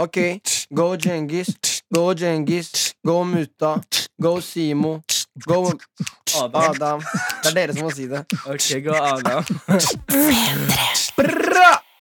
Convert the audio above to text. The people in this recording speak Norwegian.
Ok, go Djengis, go Djengis, go Mutta, go Simo, go Adam. Adam. Det er dere som må si det. Ok, gå Adam. Bra!